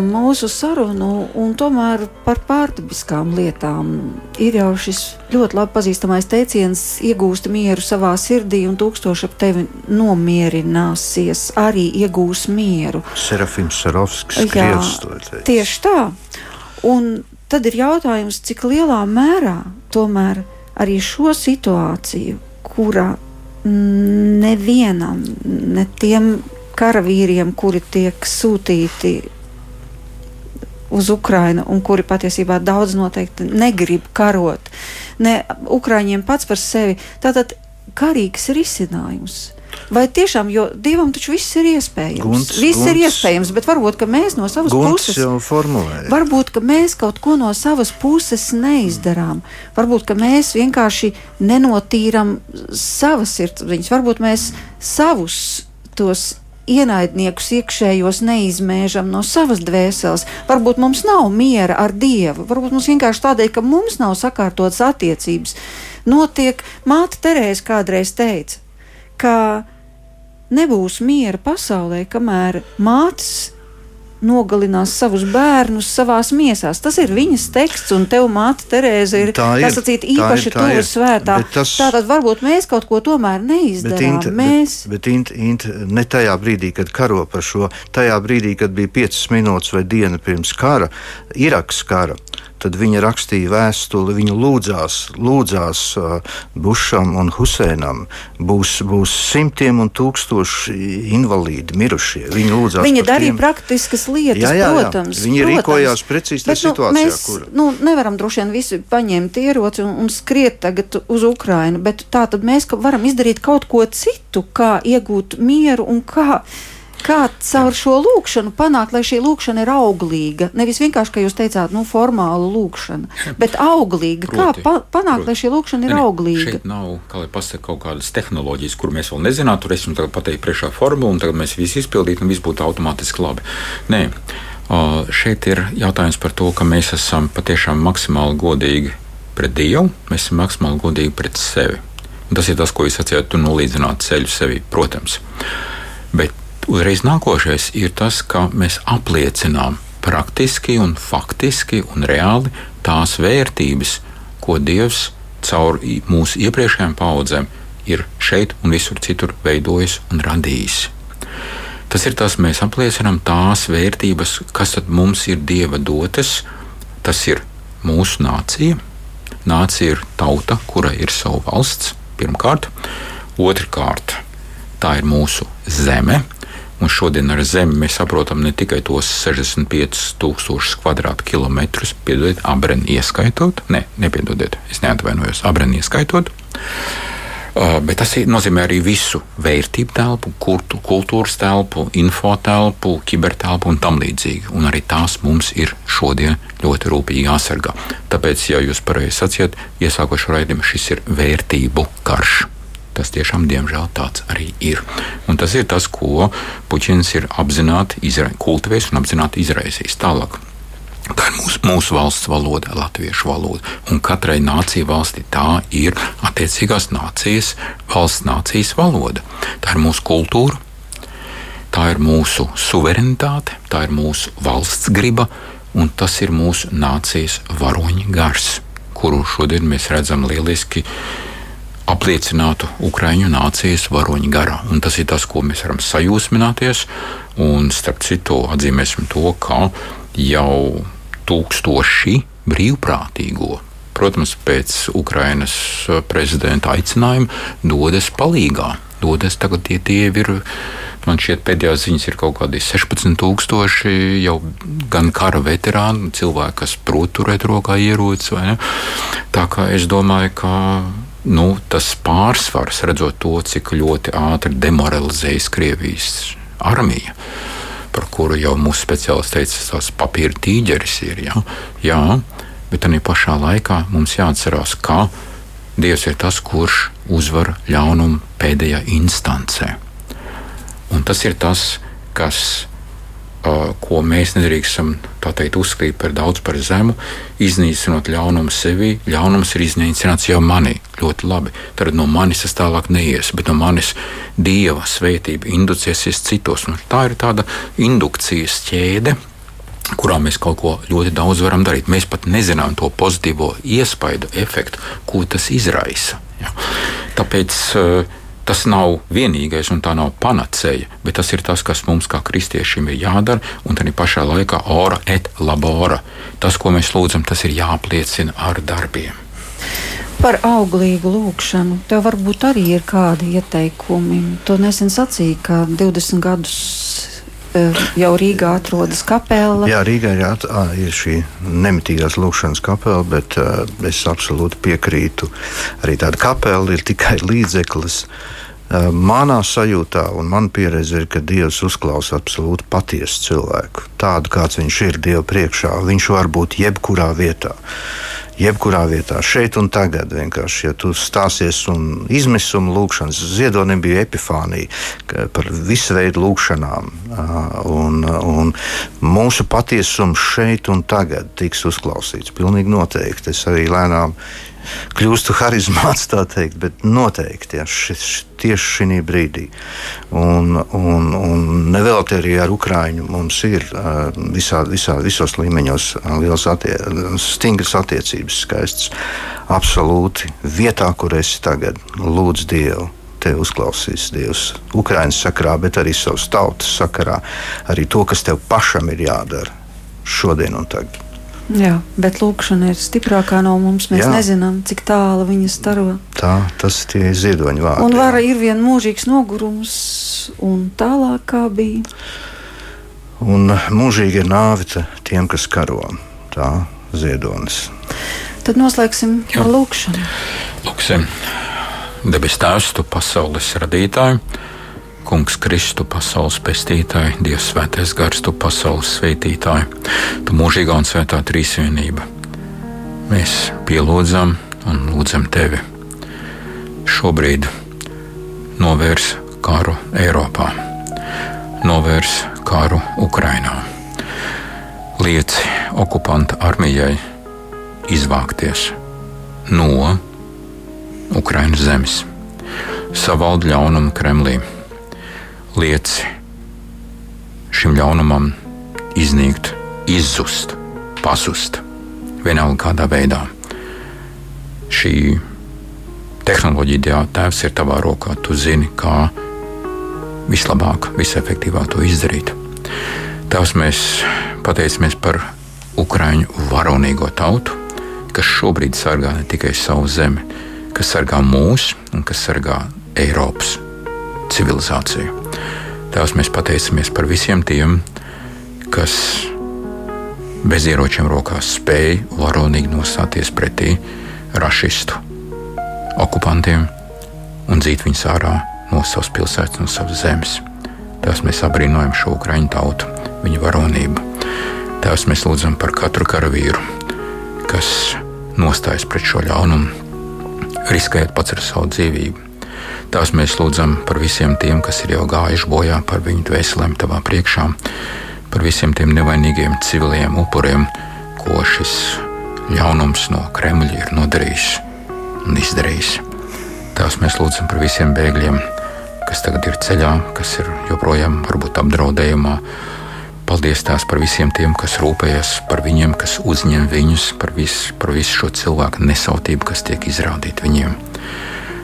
Turpinām mūsu sarunu, un tomēr par pārdabiskām lietām ir jau šis ļoti labi pazīstamais teiciens: iegūst mieru savā sirdī, un tūkstoši ap tevi nomierināsies, arī iegūs mieru. Serafims Sarovskis, Krievs. Tieši tā. Un tad ir jautājums, cik lielā mērā tomēr arī šo situāciju, kura nevienam, ne tiem karavīriem, kuri tiek sūtīti uz Ukrajinu, un kuri patiesībā daudz noteikti negrib karot. Ne Ukrāņiem pats par sevi. Tātad karīgs risinājums. Vai tiešām, jo Dievam taču viss ir iespējams. Gunts, viss gunts, ir iespējams, bet varbūt mēs no savas puses jau formulējam. Varbūt mēs kaut ko no savas puses neizdarām. Varbūt mēs vienkārši nenotīram savas sirdsapziņas. Varbūt mēs savus tos ienaidniekus iekšējos neizmēžam no savas dvēseles. Varbūt mums nav miera ar Dievu, varbūt mums vienkārši tādēļ, ka mums nav sakārtotas attiecības. Notiek, māte Terēze kādreiz teica, ka nebūs miera pasaulē, kamēr mātes nogalinās savus bērnus savās miesās. Tas ir viņas teksts, un tev māte Terēze ir, tā ir sacīt, īpaši tuvu svētā. Tas... Tātad varbūt mēs kaut ko tomēr neizdarām. Bet, int, mēs... bet, bet int, int, ne tajā brīdī, kad karo par šo, tajā brīdī, kad bija piecas minūtes vai diena pirms kara, Iraks kara tad viņa rakstīja vēstuli, viņa lūdzās, lūdzās uh, Bušam un Husēnam. Būs, būs simtiem un tūkstoši invalīdi, mirušie. Viņa. Viņa darīja tiem. praktiskas lietas, jā, jā, jā. protams. Viņa protams. rīkojās precīzi tajā nu, situācijā. Mēs kur... nu, nevaram droši vien visi paņemt ieroci un, un skriet tagad uz Ukrainu, bet tā tad mēs varam izdarīt kaut ko citu, kā iegūt mieru un kā Kā caur šo lūkšanu panākt, lai šī lūkšana ir auglīga? Nevis vienkārši, kā jūs teicāt, nu, formāla lūkšana, bet auglīga. Proti, kā pa panākt, proti. lai šī lūkšana ir ne, auglīga? Šeit nav, kā lai pasaka, kaut kādas tehnoloģijas, kur mēs vēl nezinām, tur esmu pateikt priekšā formulu, un tagad mēs visi izpildītu, un viss būtu automātiski labi. Nē, uh, šeit ir jautājums par to, ka mēs esam patiešām maksimāli godīgi pret Dievu, mēs esam maksimāli godīgi pret sevi. Un tas ir tas, ko jūs sacījāt, tu nolīdzināt ceļu sevi, protams. Bet Uzreiz nākošais ir tas, ka mēs apliecinām praktiski un faktiski un reāli tās vērtības, ko Dievs caur mūsu iepriekšējām paudzēm ir šeit un visur citur veidojis un radījis. Tas ir tas, mēs apliecinām tās vērtības, kas mums ir Dieva dotas. Tas ir mūsu nācija. Nācija ir tauta, kurai ir sava valsts, pirmkārt. Otrakārt, tā ir mūsu zeme, Un šodien ar zemi mēs saprotam ne tikai tos 65,000 km2, piedodiet, abreni ieskaitot, ne, nepiedodiet, es neatvainojos, abreni ieskaitot. Uh, bet tas nozīmē arī visu vērtību telpu, kultu, kultūras telpu, info telpu, kibertelpu un tam līdzīgi. Un arī tās mums ir šodien ļoti rūpīgi jāsargā. Tāpēc, ja jūs pareizi sacījat, iesākošu raidījumu, šis ir vērtību karš. Tas tiešām, diemžēl, tāds arī ir. Un tas ir tas, ko Puķins ir apzināti kultivējis un apzināti izraisījis tālāk. Tā ir mūsu, mūsu valsts valoda, latviešu valoda. Un katrai nācijai valstī tā ir attiecīgās nācijas, valsts nācijas valoda. Tā ir mūsu kultūra, tā ir mūsu suverenitāte, tā ir mūsu valsts griba, un tas ir mūsu nācijas varoņa gars, kuru šodien mēs redzam lieliski apliecinātu Ukraiņu nācijas varoņu garā. Un tas ir tas, ko mēs varam sajūsmināties. Un starp citu, atzīmēsim to, ka jau tūkstoši brīvprātīgo, protams, pēc Ukrainas prezidenta aicinājuma, dodas palīgā. Dodas tagad tie dievi ir. Man šķiet, pēdējās ziņas ir kaut kādi 16,000 jau gan kara veterāni, cilvēki, kas prot turēt rokā ierocis. Tā kā es domāju, ka nu, tas pārsvars, redzot to, cik ļoti ātri demoralizējas Krievijas armija, par kuru jau mūsu speciālists teica, tas papīra tīģeris ir. Ja? Jā, bet arī pašā laikā mums jāatcerās, ka Dievs ir tas, kurš uzvar ļaunumu pēdējā instancē. Un tas ir tas, kas ko mēs nedrīkstam teikt, uzskatīt par daudz par zemu, iznīcinot ļaunumu sevī. Ļaunums ir iznīcināts jau manī. Ļoti labi. Tad no manis tas tālāk neies, bet no manis dieva svētība inducēsies citos. Un tā ir tāda indukcijas ķēde, kurā mēs kaut ko ļoti daudz varam darīt. Mēs pat nezinām to pozitīvo iespaidu, efektu, ko tas izraisa. Ja. Tāpēc uh, Tas nav vienīgais un tā nav panacēja, bet tas ir tas, kas mums kā kristiešiem ir jādara, un arī pašā laikā ora et labora. Tas, ko mēs lūdzam, tas ir jāapliecina ar darbiem. Par auglīgu lūgšanu tev varbūt arī ir kādi ieteikumi. Tu nesen sacīji, ka 20 gadus jau Rīgā atrodas kapela. Jā, Rīgā ir, at, à, ir šī nemitīgās lūkšanas kapela, bet uh, es absolūti piekrītu. Arī tāda kapela ir tikai līdzeklis. Uh, manā sajūtā un manā pieredzē ir, ka Dievs uzklausa absolūti patiesu cilvēku. Tādu, kāds viņš ir Dieva priekšā. Viņš var būt jebkurā vietā jebkurā vietā, šeit un tagad. Vienkārši, ja tu stāsies un izmisuma lūkšanas, ziedonim bija epifānija par visu veidu lūkšanām. Un, un mūsu tiesums šeit un tagad tiks uzklausīts. Pilnīgi noteikti. Es arī lēnām kļūstu harizmāts, tā teikt, bet noteikti ja, šis, tieši šī brīdī. Un, un, un nevelti arī ar Ukraiņu mums ir visā, visā, visos līmeņos liels attie, stingras attiecības, skaistas. Absolūti vietā, kur esi tagad, lūdz Dievu. Te uzklausīs Dievs Ukraiņas sakarā, bet arī savas tautas sakarā. Arī to, kas tev pašam ir jādara šodien un tagad. Jā, bet lūkšana ir stiprākā no mums. Mēs jā. nezinām, cik tālu viņa staro. Tā, tas ir ziedoņa vārds. Un vara ir vien mūžīgs nogurums, un tālāk kā bija. Un mūžīgi ir nāve tiem, kas karo. Tā ziedonis. Tad noslēgsim jā. ar lūkšanu. Lūksim, debes Tēvs, tu pasaules radītāju Kungs, Kristu, pasaules pestītāji, Dievs, Svētais Gars, tu pasaules svētītāji, tu mūžīgā un svētā trīsvienība. Mēs pielūdzam un lūdzam tevi. Šobrīd novērs karu Eiropā, novērs karu Ukrainā. Lieci okupanta armijai izvākties no Ukraiņas zemes, savalda ļaunumu Kremlī lieci šim ļaunumam iznīkt, izzust, pazust. Vienalga kādā veidā. Šī tehnoloģija, tēvs ir tavā rokā. Tu zini, kā vislabāk, visefektīvāk to izdarīt. Tēvs, mēs pateicamies par Ukrāņu varonīgo tautu, kas šobrīd sargā ne tikai savu zemi, kas sargā mūs un kas sargā Eiropas civilizāciju. Tās mēs pateicamies par visiem tiem, kas bez ieročiem rokās spēja varonīgi nostāties pretī rašistu okupantiem un dzīt viņus ārā no savas pilsētas, no savas zemes. Tās mēs apbrīnojam šo ukraiņu tautu, viņu varonību. Tās mēs lūdzam par katru karavīru, kas nostājas pret šo ļaunumu, riskējot pats ar savu dzīvību Tās mēs lūdzam par visiem tiem, kas ir jau gājuši bojā, par viņu dvēselēm tavā priekšā, par visiem tiem nevainīgiem civiliem upuriem, ko šis ļaunums no Kremļa ir nodarījis un izdarījis. Tās mēs lūdzam par visiem bēgļiem, kas tagad ir ceļā, kas ir joprojām varbūt apdraudējumā. Paldies tās par visiem tiem, kas rūpējas par viņiem, kas uzņem viņus, par visu, par visu šo cilvēku nesautību, kas tiek izrādīta viņiem.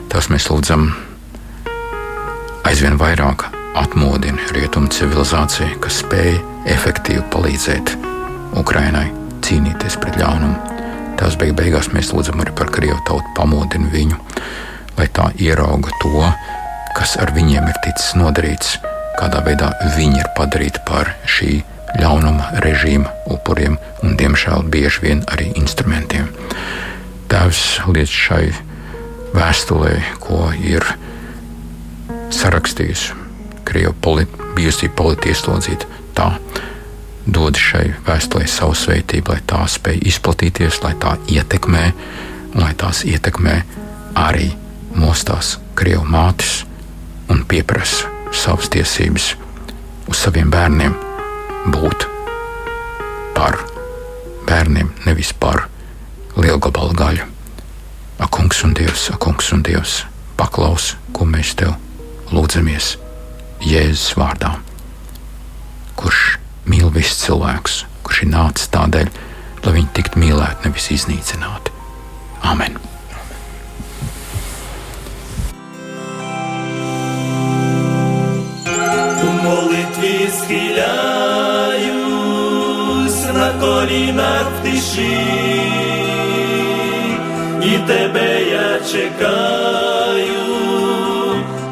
Tās mēs lūdzam aizvien vairāk atmodina rietumu civilizāciju, kas spēj efektīvi palīdzēt Ukrainai cīnīties pret ļaunumu. Tās beig beigās mēs lūdzam arī par Krievu tautu, pamodina viņu, lai tā ierauga to, kas ar viņiem ir ticis nodarīts, kādā veidā viņi ir padarīti par šī ļaunuma režīma upuriem un, diemžēl, bieži vien arī instrumentiem. Tēvs liec šai vēstulē, ko ir sarakstījusi Krievijas polit, bijusī politieslodzīta. Tā dod šai vēstulē savu svētību, lai tā spēj izplatīties, lai tā ietekmē, un lai tās ietekmē arī mostās Krievijas mātes un pieprasa savas tiesības uz saviem bērniem, būt par bērniem, nevis par lielgabalu gaļu. Ak, kungs un dievs, ak, kungs un dievs, paklaus, ko mēs tev lūdzamies Jēzus vārdā, kurš mīl visus cilvēkus, kurš ir nācis tādēļ, lai viņi tiktu mīlēti, nevis iznīcināti. Amen! молитві схиляюсь на колінах в тиші, і тебе я чекаю,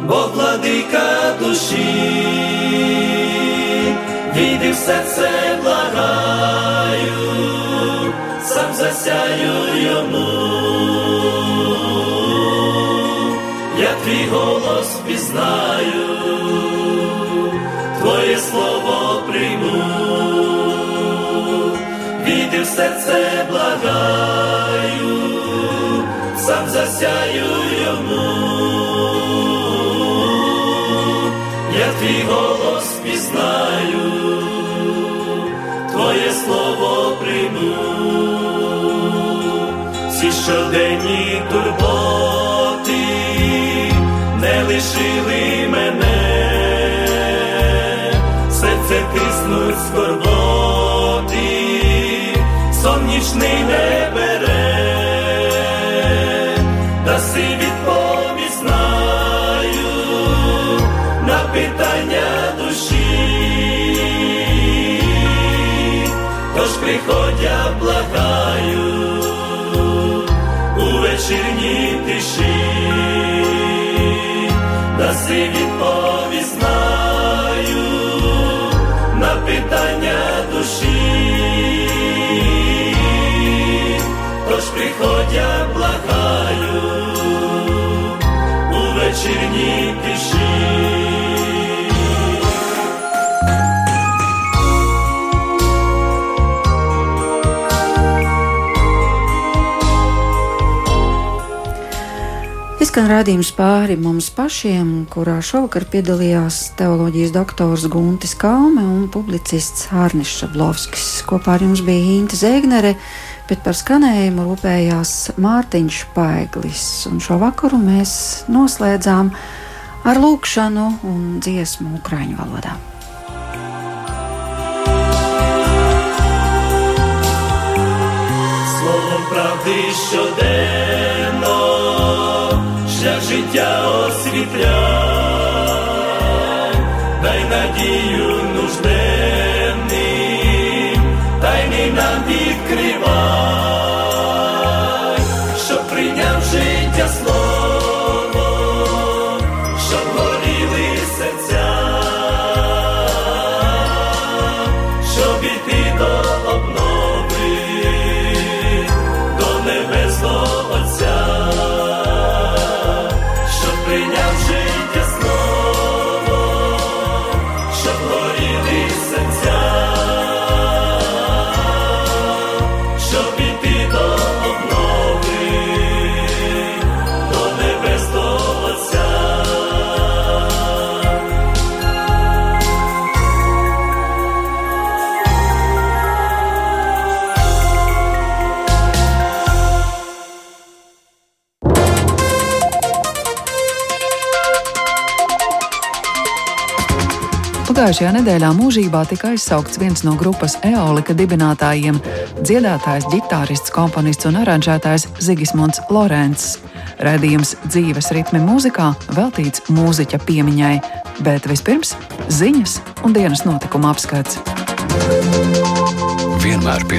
Бог владика душі, війди в серце благаю, сам засяю йому. Я твій голос пізнаю. Твоє слово прийму, війди в серце благаю, сам засяю йому, твій голос пізнаю, Твоє слово прийму, всі щоденні турботи не лишили мене. Серце тиснуть скорботи, сон нічний приходя, благаю у вечірній тиші, даси відповідь знаю на питання душі, тож приходя, благаю у вечірній тиші. Izskan rādījums pāri mums pašiem, kurā šovakar piedalījās teoloģijas doktors Guntis Kalme un publicists Hārnis Šablovskis. Kopā ar jums bija Inta Zēgnere, bet par skanējumu rūpējās Mārtiņš Paeglis. Un šo vakaru mēs noslēdzām ar lūkšanu un dziesmu ukraiņu valodā. Словом правди щоденно, шлях Життя освітляй, дай надію нужденним, Pagājušajā nedēļā mūžībā tika aizsaukts viens no grupas Eolika dibinātājiem - dziedātājs, ģitārists, komponists un aranžētājs Zigismunds Lorents. Radījums dzīves ritmi mūzikā veltīts mūziķa piemiņai, bet vispirms ziņas un dienas notikuma apskats. Vienmēr.